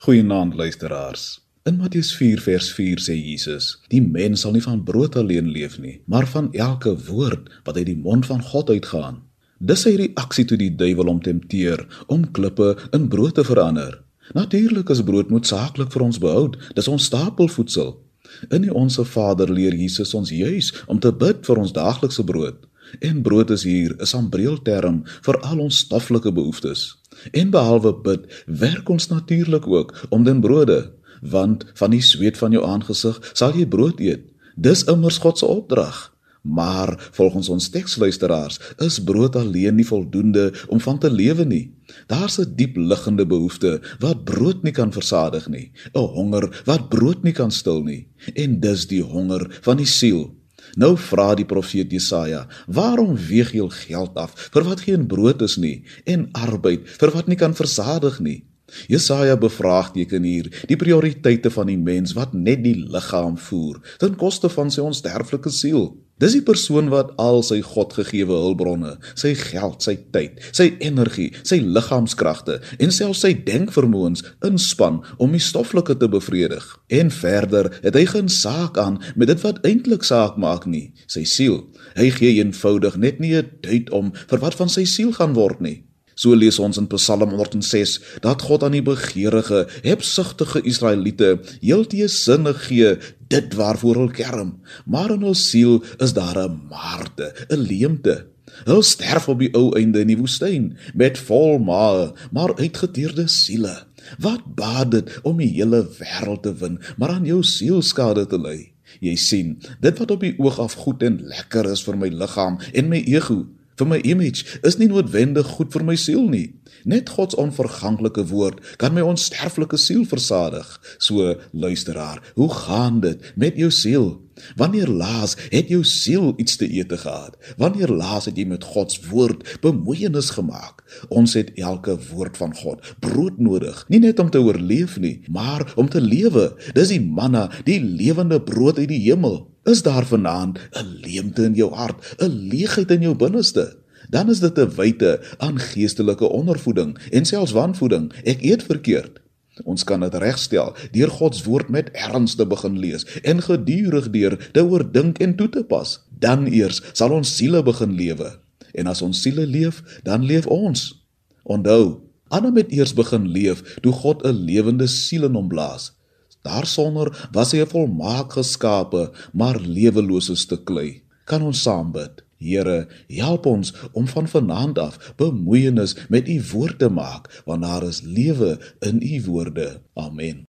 Goeienaand luisteraars. In Matteus 4 vers 4 sê Jesus: "Die mens sal nie van brood alleen leef nie, maar van elke woord wat uit die mond van God uitgaan." Dis sy reaksie toe die duiwel hom tempteer om klippe in brood te verander. Natuurlik is brood noodsaaklik vir ons behoud, dis ons stapelvoedsel. In die Onse Vader leer Jesus ons juis om te bid vir ons daaglikse brood. En brood is hier 'n sambreelterm vir al ons stoffelike behoeftes. En behalwe bid, werk ons natuurlik ook om den brode, want van die sweet van jou aangesig sal jy brood eet. Dis immers God se opdrag. Maar volgens ons teksluisteraars is brood alleen nie voldoende om van te lewe nie. Daar's 'n diep liggende behoefte wat brood nie kan versadig nie, 'n honger wat brood nie kan stil nie, en dis die honger van die siel. Nou vra die profeet Jesaja: "Waarom weeg jy geld af vir wat geen brood is nie en arbeid vir wat nie kan versadig nie?" Jesaja bevraagteken hier die prioriteite van die mens wat net die liggaam voer ten koste van sy onsterflike siel. Dis die persoon wat al sy Godgegewe hulpbronne, sy geld, sy tyd, sy energie, sy liggaamskragte en selfs sy denkvermoëns inspann om die stoffelike te bevredig. En verder het hy geen saak aan met dit wat eintlik saak maak nie, sy siel. Hy gee eenvoudig net nie 'n duit om vir wat van sy siel gaan word nie. So lees ons in Psalm 106 dat God aan die begeerige, hebsugtige Israeliete heelteë sinne gee dit waarvoor hulle kerm, maar in hul siel is daar 'n maarte, 'n leemte. Hulle sterf op die ou einde in die woestyn met vol maag, maar uitgeteerde siele. Wat baat dit om die hele wêreld te win, maar aan jou siel skade te ly? Jy sien, dit wat op die oog af goed en lekker is vir my liggaam en my ego, vir my image is nie noodwendig goed vir my siel nie. Net God se onverganklike woord kan my onsterflike siel versadig. So luisteraar, hoe gaan dit met jou siel? Wanneer laas het jou siel iets te eet gehad? Wanneer laas het jy met God se woord bemoeienis gemaak? Ons het elke woord van God brood nodig, nie net om te oorleef nie, maar om te lewe. Dis die manna, die lewende brood uit die hemel. Is daar vanaand 'n leemte in jou hart, 'n leegheid in jou binneste? Dan is dit 'n wyte aan geestelike ondervoeding en selfs wanvoeding. Ek eet verkeerd. Ons kan dit regstel deur God se woord met erns te begin lees en gedurig deur te oordink en toe te pas. Dan eers sal ons siele begin lewe. En as ons siele leef, dan leef ons. Onthou, Adam het eers begin leef toe God 'n lewende siel in hom blaas. Daarsonder was hy 'n volmaak geskape, maar lewelose stuk klei. Kan ons saam bid? Here, help ons om van vanaand af bemoeienis met u woord te maak, want daar is lewe in u woorde. Amen.